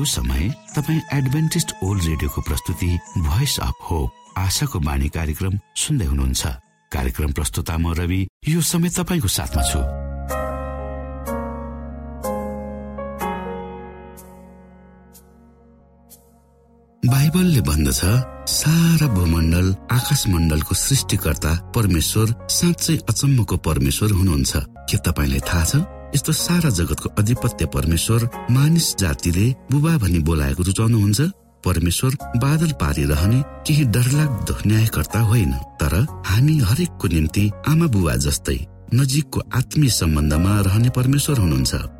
यो समय तपाईँ एडभेन्टिस्ट ओल्ड रेडियोको प्रस्तुति भोइस अफ होप आशाको बाणी कार्यक्रम सुन्दै हुनुहुन्छ। कार्यक्रम प्रस्तुता म रवि यो समय तपाईँको साथमा छु। बाइबलले भन्दछ सारा भूमण्डल आकाश मण्डलको सृष्टिकर्ता परमेश्वर साँच्चै अचम्मको परमेश्वर हुनुहुन्छ। के तपाईँलाई थाहा छ? यस्तो सारा जगतको अधिपत्य परमेश्वर मानिस जातिले बुबा भनी बोलाएको रुचाउनुहुन्छ? परमेश्वर बादल पारिरहने केही डरलाग्दो न्यायकर्ता होइन तर हामी हरेकको निम्ति आमा बुबा जस्तै नजिकको आत्मीय सम्बन्धमा रहने परमेश्वर हुनुहुन्छ।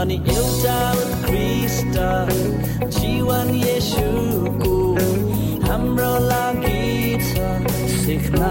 अनि एउटा उत्कृष्ट जीवन यसुको हाम्रो लागि छ सिक्न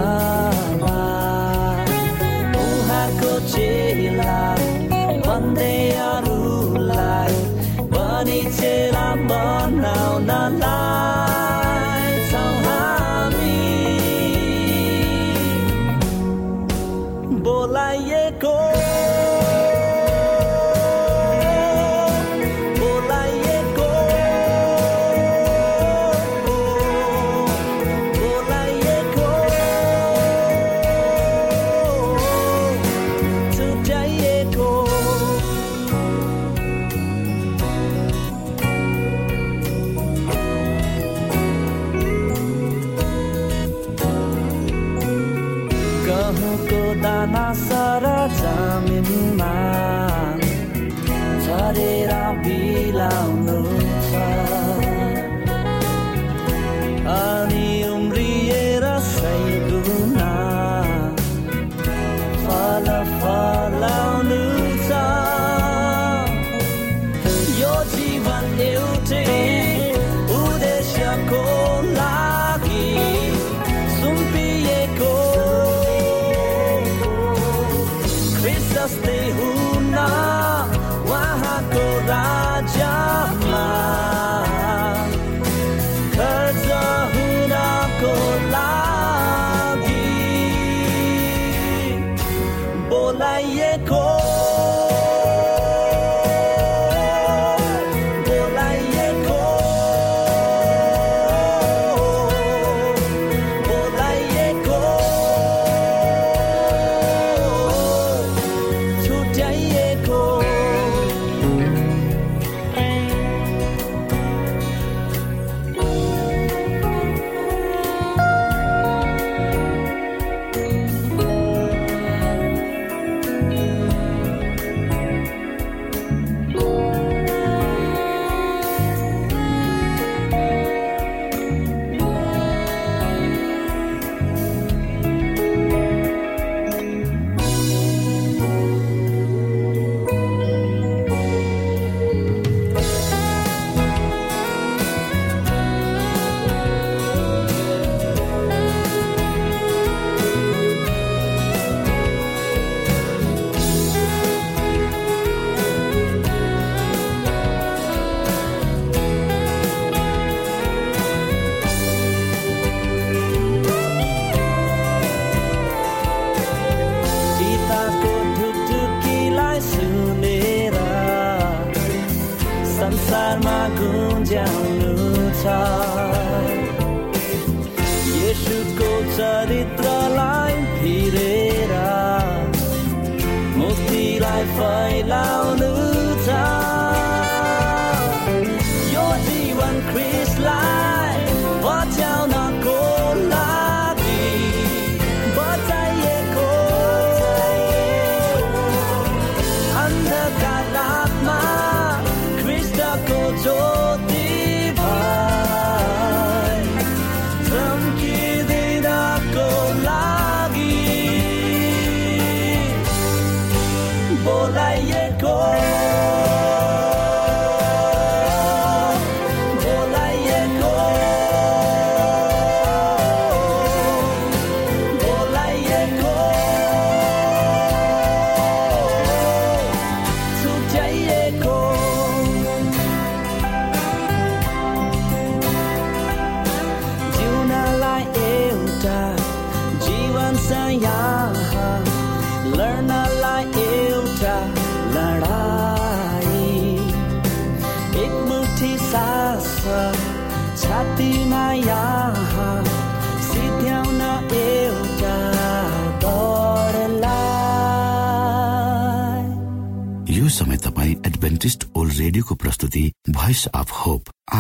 sarma गुन्ज्याउनु छ यसुको चरित्रलाई फिरेर मुक्तिलाई फैलाउनु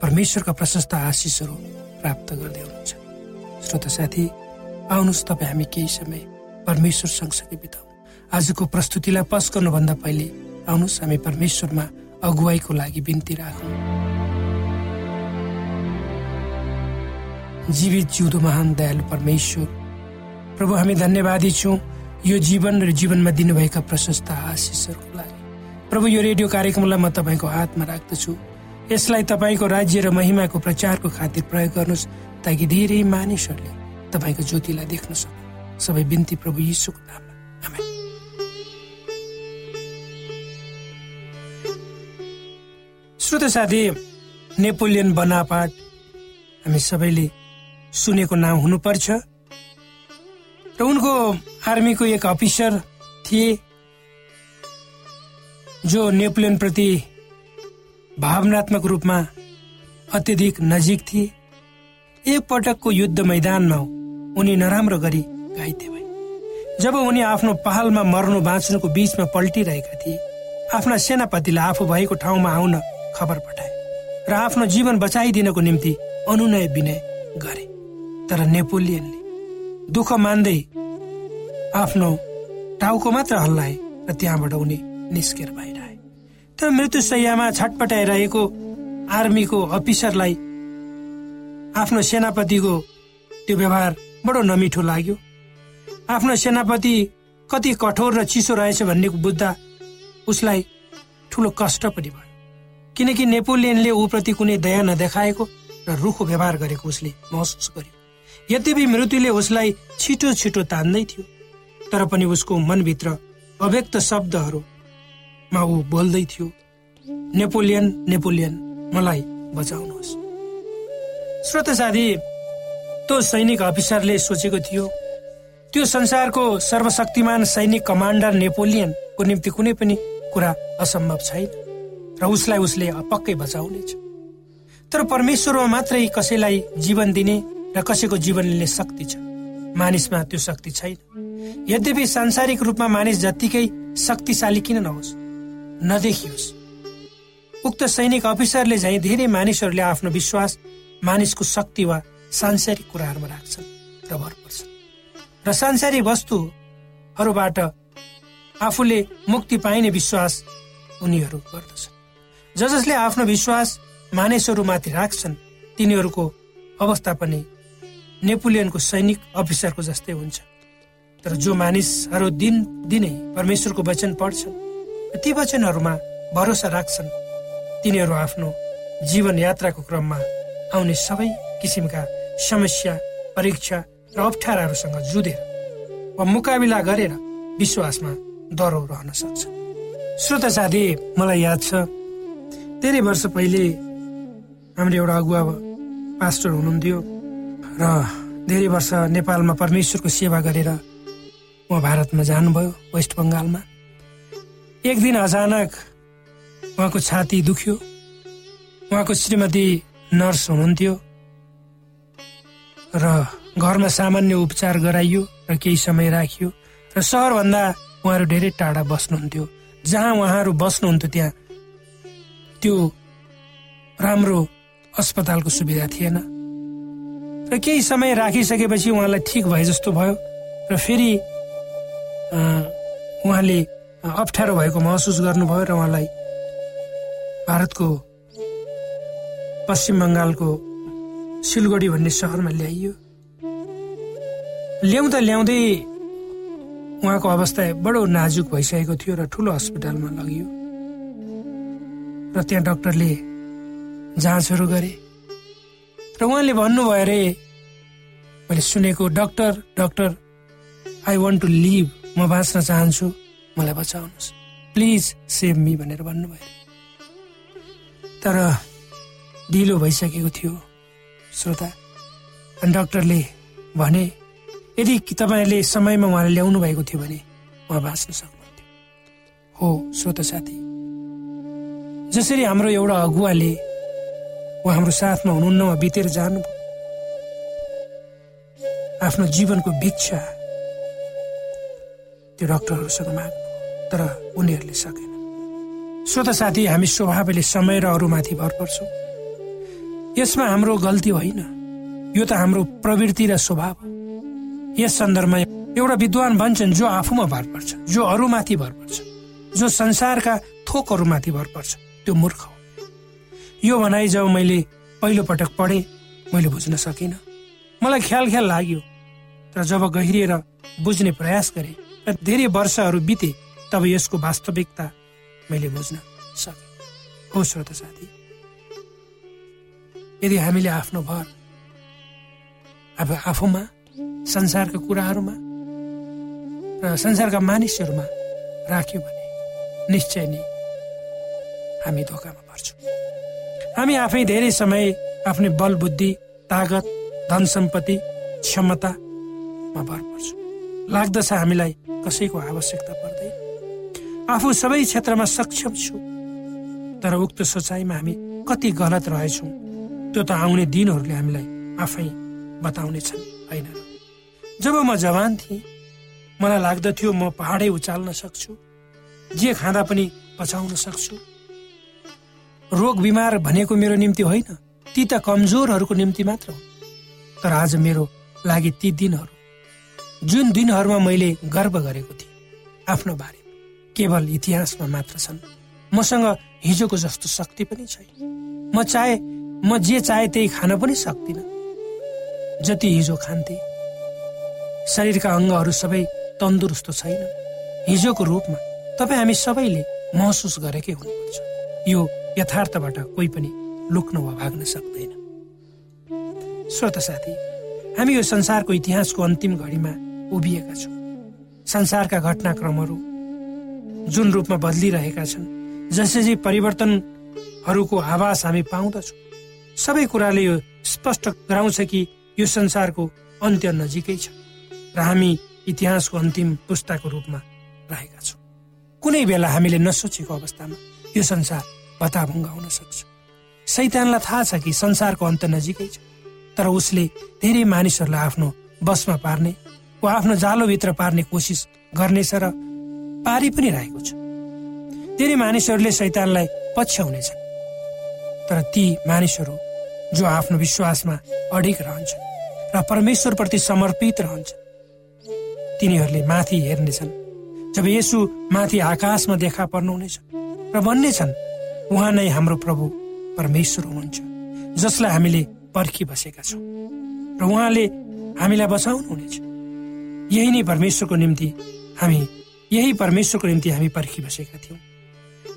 परमेश्वरका प्रशस्त आशिषहरू प्राप्त गर्दै हुनुहुन्छ। श्रोत साथी आउनुहोस् तपाईँ हामी केही समय परमेश्वर सँगसँगै बिताउँ। आजको प्रस्तुतिलाई पस गर्नुभन्दा पहिले आउनुहोस् हामी परमेश्वरमा अगुवाईको लागि बिन्ती राखौँ। जीवित जिउँदो महान दयालु परमेश्वर प्रभु हामी धन्यवादी छौँ। यो जीवन र जीवनमा दिनुभएका प्रशस्त आशिषहरूको लागि। प्रभु यो रेडियो कार्यक्रमलाई म तपाईँको हातमा राख्दछु। यसलाई तपाईँको राज्य र महिमाको प्रचारको खातिर प्रयोग गर्नुहोस् ताकि धेरै मानिसहरूले तपाईँको ज्योतिलाई देख्न सक्नु। सबै बिन्ती प्रभु यीशुको नाममा। श्रोत साथी नेपोलियन बनापाट हामी सबैले सुनेको नाम हुनुपर्छ। र उनको आर्मीको एक अफिसर थिए जो नेपोलियन प्रति भावनात्मक रूपमा अत्यधिक नजिक थिए। एक पटकको युद्ध मैदानमा उनी नराम्रो गरी घाइते भए। जब उनी आफ्नो पहालमा मर्नु बाँच्नुको बीचमा पल्टिरहेका थिए आफ्ना सेनापतिले आफू भएको ठाउँमा आउन खबर पठाए र आफ्नो जीवन बचाइदिनको निम्ति अनुनय विनय गरे। तर नेपोलियनले दुःख मान्दै आफ्नो टाउको मात्र हल्लाए र त्यहाँबाट उनी निस्केर बाहिर आए तर मृत्यु शैयामा छटपटाइरहेको आर्मीको अफिसरलाई आफ्नो सेनापतिको त्यो व्यवहार बडो नमिठो लाग्यो। आफ्नो सेनापति कति कठोर र चिसो रहेछ भन्ने बुझ्दा उसलाई ठुलो कष्ट पनि भयो। किनकि नेपोलियनले ऊप्रति कुनै दया नदेखाएको र रुखो व्यवहार गरेको उसले महसुस गर्यो। यद्यपि मृत्युले उसलाई छिटो छिटो तान्दै थियो तर पनि उसको मनभित्र अव्यक्त शब्दहरूमा ऊ बोल्दै थियो नेपोलियन नेपोलियन मलाई बचाउनुहोस्। श्रोत साथी त्यो सैनिक अफिसरले सोचेको थियो त्यो संसारको सर्वशक्तिमान सैनिक कमान्डर नेपोलियनको निम्ति कुनै पनि कुरा असम्भव छैन र उसलाई उसले पक्कै बचाउनेछ। तर परमेश्वरमा मात्रै कसैलाई जीवन दिने र कसैको जीवन लिने शक्ति छ। मानिसमा त्यो शक्ति छैन। यद्यपि सांसारिक रूपमा मानिस जत्तिकै शक्तिशाली किन नहोस् नदेखियोस्। उक्त सैनिक अफिसरले झै धेरै मानिसहरूले आफ्नो विश्वास मानिसको शक्ति वा सांसारिक कुराहरूमा राख्छन् र भर पर्छन्। र सांसारिक वस्तुहरूबाट आफूले मुक्ति पाइने विश्वास उनीहरू गर्दछन्। ज जसले आफ्नो विश्वास मानिसहरूमाथि राख्छन् तिनीहरूको अवस्था पनि नेपोलियनको सैनिक अफिसरको जस्तै हुन्छ। तर जो मानिसहरू दिन दिनै परमेश्वरको वचन पढ्छन् ती वचनहरूमा भरोसा राख्छन्। तिनीहरू आफ्नो जीवन यात्राको क्रममा आउने सबै किसिमका समस्या परीक्षा र अप्ठ्याराहरूसँग जुधेर वा मुकाबिला गरेर विश्वासमा डरो रहन सक्छ। श्रोता साथी मलाई याद छ धेरै वर्ष पहिले हाम्रो एउटा अगुवा पास्टर हुनुहुन्थ्यो र धेरै वर्ष नेपालमा परमेश्वरको सेवा गरेर उहाँ भारतमा जानुभयो वेस्ट बङ्गालमा। एक दिन अचानक उहाँको छाती दुख्यो। उहाँको श्रीमती नर्स हुनुहुन्थ्यो र घरमा सामान्य उपचार गराइयो र केही समय राखियो र सहरभन्दा उहाँहरू धेरै टाढा बस्नुहुन्थ्यो। जहाँ उहाँहरू बस्नुहुन्थ्यो त्यहाँ त्यो राम्रो अस्पतालको सुविधा थिएन। र केही समय राखिसकेपछि उहाँलाई ठिक भए जस्तो भयो र फेरि उहाँले अप्ठ्यारो भएको महसुस गर्नुभयो र उहाँलाई भारतको पश्चिम बङ्गालको सिलगढी भन्ने सहरमा ल्याइयो। ल्याउँदा ल्याउँदै उहाँको अवस्था बडो नाजुक भइसकेको थियो र ठुलो अस्पतालमा लगियो। र त्यहाँ डक्टरले जाँचहरू गरे। र उहाँले भन्नुभयो अरे मैले सुनेको doctor doctor I want to live म बाँच्न चाहन्छु। मलाई बचाउनुहोस्। प्लिज सेभ मी भनेर भन्नुभयो। तर ढिलो भइसकेको थियो श्रोता। अनि डक्टरले भने यदि तपाईँहरूले समयमा उहाँले ल्याउनु भएको थियो भने उहाँ बाँच्न सक्नुहुन्थ्यो। हो श्रोता साथी। जसरी हाम्रो एउटा अगुवाले उहाँ हाम्रो साथमा हुनुहुन्न उहाँ बितेर जानुभयो। आफ्नो जीवनको भिक्षा त्यो डक्टरहरूसँग माग्नु तर उनीहरूले सकेन। श्रोता साथी हामी स्वभावले समय र अरूमाथि भर पर्छौँ। यसमा हाम्रो गल्ती होइन। यो त हाम्रो प्रवृत्ति र स्वभाव हो। यस सन्दर्भमा एउटा विद्वान भन्छन् जो आफूमा भर पर्छ जो अरूमाथि भर पर्छ जो संसारका थोकहरूमाथि भर पर्छ त्यो मूर्ख हो। यो भनाइ जब मैले पहिलो पटक पढेँ मैले बुझ्न सकिनँ। मलाई ख्याल ख्याल लाग्यो। तर जब गहिरिएर बुझ्ने प्रयास गरेँ र धेरै वर्षहरू बिते तब यसको वास्तविकता मैले बुझ्न सकेँ। हो श्रोता साथी यदि हामीले आफ्नो भर अब आफूमा संसारका कुराहरूमा र संसारका मानिसहरूमा राख्यो भने निश्चय नै हामी धोकामा पर्छौँ। हामी आफै धेरै समय आफ्नै बल बुद्धि तागत धन सम्पत्ति क्षमतामा भर पर्छौँ। लाग्दछ हामीलाई कसैको आवश्यकता पर्दैन। आफू सबै क्षेत्रमा सक्षम छु। तर उक्त सोचाइमा हामी कति गलत रहेछौँ त्यो त आउने दिनहरूले हामीलाई आफै बताउनेछन् होइन? जब म जवान थिएँ मलाई लाग्दथ्यो म पहाडै उचाल्न सक्छु जे खाँदा पनि पचाउन सक्छु। रोग बिमार भनेको मेरो निम्ति होइन ती त कमजोरहरूको निम्ति मात्र हो। तर आज मेरो लागि ती दिनहरू जुन दिनहरूमा मैले गर्व गरेको थिएँ आफ्नो बारेमा केवल इतिहासमा मात्र छन्। मसँग हिजोको जस्तो शक्ति पनि छैन। म चाहे म जे चाहे त्यही खान पनि सक्दिनँ। जति हिजो खान्थे। शरीरका अङ्गहरू सबै तन्दुरुस्त छैन हिजोको रूपमा तपाईँ हामी सबैले महसुस गरेकै हुनुपर्छ। यो यथार्थबाट कोही पनि लुक्न वा भाग्न सक्दैन। श्रोत साथी हामी यो संसारको इतिहासको अन्तिम घडीमा उभिएका छौँ। संसारका घटनाक्रमहरू जुन रूपमा बदलिरहेका छन् जसरी परिवर्तनहरूको आवाज हामी पाउँदछौँ। सबै कुराले यो स्पष्ट गराउँछ कि यो संसारको अन्त्य नजिकै छ र हामी इतिहासको अन्तिम पुस्ताको रूपमा रहेका छौँ। कुनै बेला हामीले नसोचेको अवस्थामा यो संसार भत्ताभङ्ग हुन सक्छ। सैतानलाई थाहा छ कि संसारको अन्त नजिकै छ तर उसले धेरै मानिसहरूलाई आफ्नो बसमा पार्ने वा आफ्नो जालोभित्र पार्ने कोसिस गर्नेछ र पारी पनि रहेको छ। धेरै मानिसहरूले सैतानलाई पछ्याउनेछन्। तर ती मानिसहरू जो आफ्नो विश्वासमा अडिग रहन्छन् र परमेश्वरप्रति समर्पित रहन्छन् तिनीहरूले माथि हेर्नेछन्। जब यसु माथि आकाशमा देखा पर्नुहुनेछ र भन्नेछन् उहाँ नै हाम्रो प्रभु परमेश्वर हुनुहुन्छ जसलाई हामीले पर्खी बसेका छौँ। र उहाँले हामीलाई बचाउनु हुनेछ यही नै परमेश्वरको निम्ति हामी यही परमेश्वरको निम्ति हामी पर्खी बसेका थियौँ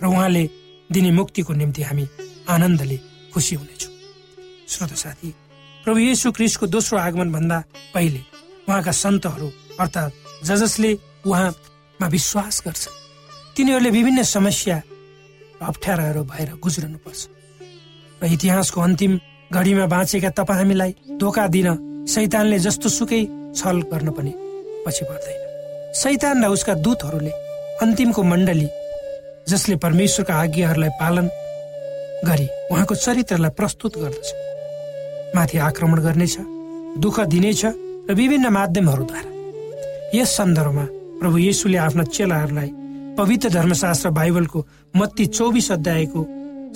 र उहाँले दिने मुक्तिको निम्ति हामी आनन्दले खुसी हुनेछौँ। श्रोत साथी प्रभु येशु क्रिस्टको दोस्रो आगमन भन्दा पहिले उहाँका सन्तहरू अर्थात् ज जसले उहाँमा विश्वास गर्छ। तिनीहरूले विभिन्न समस्या अप्ठ्याराहरू भएर गुज्रनु पर्छ र इतिहासको अन्तिम घडीमा बाँचेका तपाईँ हामीलाई धोका दिन सैतानले जस्तो सुकै छल गर्न पनि पछि पर्दैन। सैतान र उसका दूतहरूले अन्तिमको मण्डली जसले परमेश्वरका आज्ञाहरूलाई पालन गरी उहाँको चरित्रलाई प्रस्तुत गर्दछ। माथि आक्रमण गर्नेछ दुःख दिनेछ र विभिन्न माध्यमहरूद्वारा। यस सन्दर्भमा प्रभु येसुले आफ्ना चेलाहरूलाई पवित्र धर्मशास्त्र बाइबलको मत्ती चौबिस अध्यायको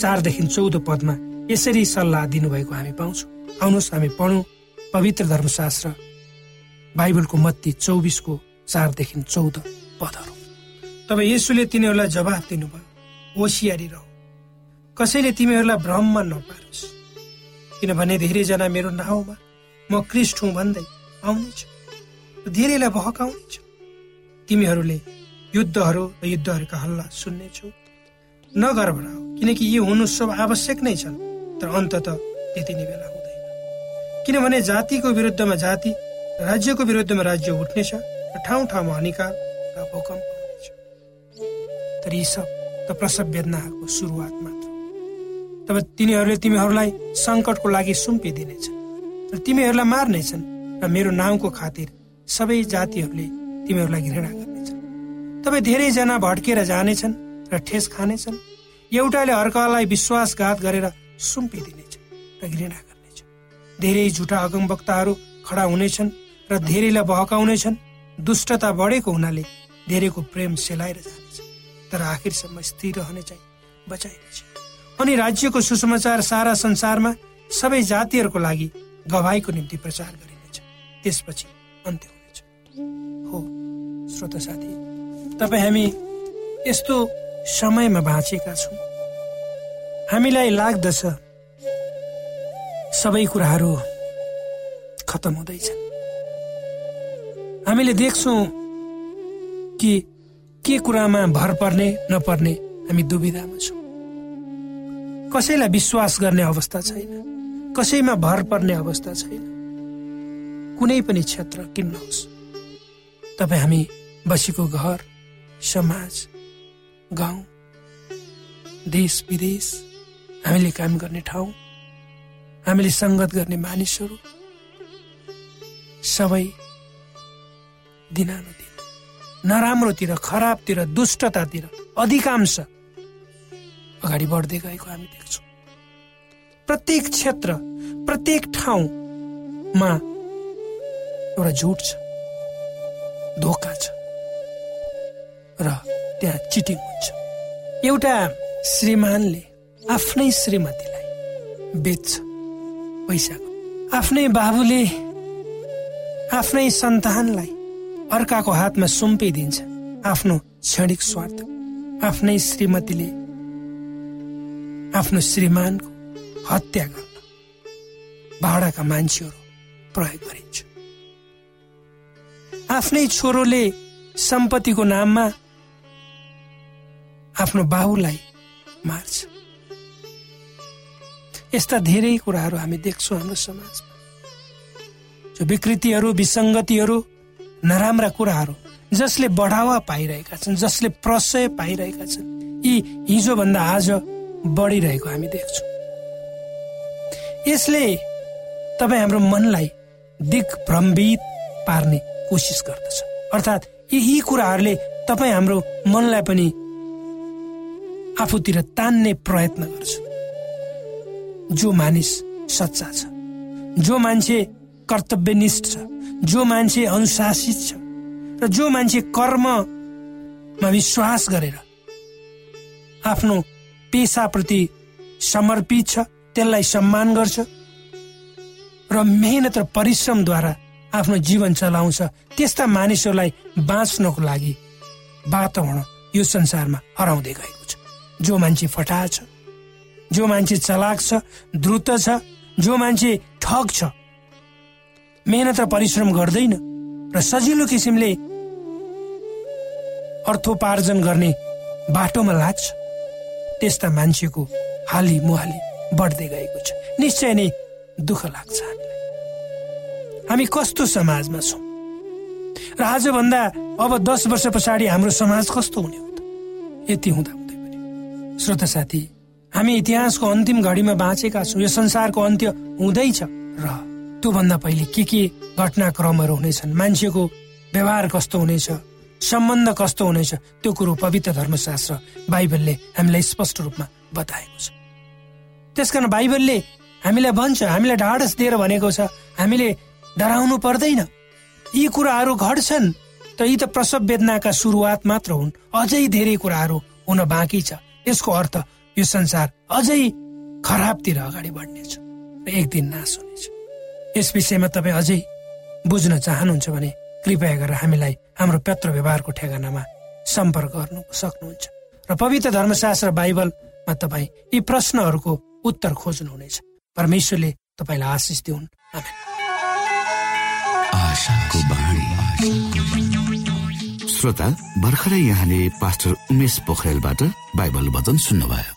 चारदेखि चौध पदमा यसरी सल्लाह दिनुभएको हामी पाउँछौँ। आउनुहोस् हामी पढौँ पवित्र धर्मशास्त्र बाइबलको मत्ती चौबिसको चारदेखि चौध पदहरू। तब यसुले तिनीहरूलाई जवाब दिनुभयो होसियारी रह कसैले तिमीहरूलाई भ्रममा नपारोस्। किनभने धेरैजना मेरो नाउँमा म क्रिस्ट हुँ भन्दै आउनेछ धेरैलाई भहकाउनेछ तिमीहरूले युद्धहरू र युद्धहरूका हल्ला सुन्नेछौ। नगर किनकि यो हुनु सब आवश्यक नै छन् तर अन्त त्यति नै बेला हुँदैन। किनभने जातिको विरुद्धमा जाति राज्यको विरुद्धमा राज्य उठ्नेछ र ठाउँ ठाउँमा अनिकाल र भूकम्प तर यी सब त प्रसव वेदनाहरूको सुरुवात मात्र तब तिनीहरूले तिमीहरूलाई सङ्कटको लागि सुम्पिदिनेछ र तिमीहरूलाई मार्नेछन् र मेरो नाउँको खातिर सबै जातिहरूले तिमीहरूलाई घृणा गर्नेछन्। तपाईँ धेरैजना भड्केर जानेछन् र ठेस खानेछन्। एउटाले अर्कालाई विश्वासघात गरेर सुम्पिदिनेछ र घृणा गर्नेछ धेरै झुटा अगमवक्ताहरू खडा हुनेछन् र धेरैलाई बहकाउनेछन्। दुष्टता बढेको हुनाले धेरैको प्रेम सेलाएर जानेछ। तर आखिरसम्म स्थिर रहने चाहिँ बचाइनेछ अनि राज्यको सुसमाचार सारा संसारमा सबै जातिहरूको लागि गवाईको निम्ति प्रचार गरिनेछ। त्यसपछि अन्त्य हुनेछ। हो श्रोत साथी तपाईँ हामी यस्तो समयमा बाँचेका छौँ। हामीलाई लाग्दछ सबै कुराहरू खतम हुँदैछन्। हामीले देख्छौँ कि के कुरामा भर पर्ने नपर्ने हामी दुविधामा छौँ। कसैलाई विश्वास गर्ने अवस्था छैन कसैमा भर पर्ने अवस्था छैन। कुनै पनि क्षेत्र किन नहोस् तपाईँ हामी बसेको घर समाज गाउँ देश विदेश हामीले काम गर्ने ठाउँ हामीले सङ्गत गर्ने मानिसहरू सबै दिनानुदिन। नराम्रोतिर खराबतिर दुष्टतातिर अधिकांश अगाडि बढ्दै गएको हामी देख्छौँ। प्रत्येक क्षेत्र प्रत्येक ठाउँमा एउटा झुट छ धोका छ र त्यहाँ चिटिङ हुन्छ। एउटा श्रीमानले आफ्नै श्रीमतीलाई बेच्छ पैसाको। आफ्नै बाबुले आफ्नै सन्तानलाई अर्काको हातमा सुम्पिदिन्छ आफ्नो क्षणिक स्वार्थ आफ्नै श्रीमतीले आफ्नो श्रीमानको हत्या गर्न भाडाका मान्छेहरू प्रयोग गरिन्छ। आफ्नै छोरोले सम्पत्तिको नाममा आफ्नो बाहुलाई मार्छ। यस्ता धेरै कुराहरू हामी देख्छौँ हाम्रो समाजमा। जो विकृतिहरू विसङ्गतिहरू नराम्रा कुराहरू जसले बढावा पाइरहेका छन् जसले प्रशय पाइरहेका छन् यी हिजोभन्दा आज बढिरहेको हामी देख्छौँ। यसले तपाईँ हाम्रो मनलाई दिग्भ्रमित पार्ने कोसिस गर्दछ। अर्थात् यी कुराहरूले तपाईँ हाम्रो मनलाई पनि आफूतिर तान्ने प्रयत्न गर्छ। जो मानिस सच्चा छ जो मान्छे कर्तव्यनिष्ठ छ जो मान्छे अनुशासित छ र जो मान्छे कर्ममा विश्वास गरेर आफ्नो पेसाप्रति समर्पित छ त्यसलाई सम्मान गर्छ र मेहनत र परिश्रमद्वारा आफ्नो जीवन चलाउँछ त्यस्ता मानिसहरूलाई बाँच्नको लागि वातावरण यो संसारमा हराउँदै गएको छ। जो मान्छे फटा छ जो मान्छे चलाक छ द्रुत छ जो मान्छे ठग छ मेहनत र परिश्रम गर्दैन र सजिलो किसिमले अर्थोपार्जन गर्ने बाटोमा लाग्छ। त्यस्ता मान्छेको हाली मुहाली बढ्दै गएको छ। निश्चय नै दुःख लाग्छ हामी कस्तो समाजमा छौँ? र आजभन्दा अब दस वर्ष पछाडि हाम्रो समाज कस्तो हुने हो त? यति हुँदा हुँदै पनि। श्रोता साथी हामी इतिहासको अन्तिम घडीमा बाँचेका छौँ। यो संसारको अन्त्य हुँदैछ र त्योभन्दा पहिले के के घटनाक्रमहरू हुनेछन्? मान्छेको व्यवहार कस्तो हुनेछ? सम्बन्ध कस्तो हुनेछ? त्यो कुरो पवित्र धर्मशास्त्र बाइबलले हामीलाई स्पष्ट रूपमा बताएको छ। त्यसकारण बाइबलले हामीलाई भन्छ हामीलाई ढाडस दिएर भनेको छ हामीले डराउनु पर्दैन। यी कुराहरू घट्छन् त यी त प्रसव वेदनाका सुरुवात मात्र हुन्। अझै धेरै कुराहरू हुन बाँकी छ। यसको अर्थ यो संसार अझै खराबतिर अगाडि बढ्नेछ। र एक दिन नाश हुनेछ। यस विषयमा तपाईँ अझै बुझ्न चाहनुहुन्छ भने कृपया गरेर हामीलाई हाम्रो पत्र व्यवहारको ठेगानामा सम्पर्क गर्नु सक्नुहुन्छ। र पवित्र धर्मशास्त्र बाइबलमा तपाईँ यी प्रश्नहरूको उत्तर खोज्नुहुनेछ। परमेश्वरले तपाईँलाई आशिष दिउन्। श्रोता भर्खरै यहाँले पास्टर उमेश पोखरेलबाट बाइबल वचन सुन्नुभयो।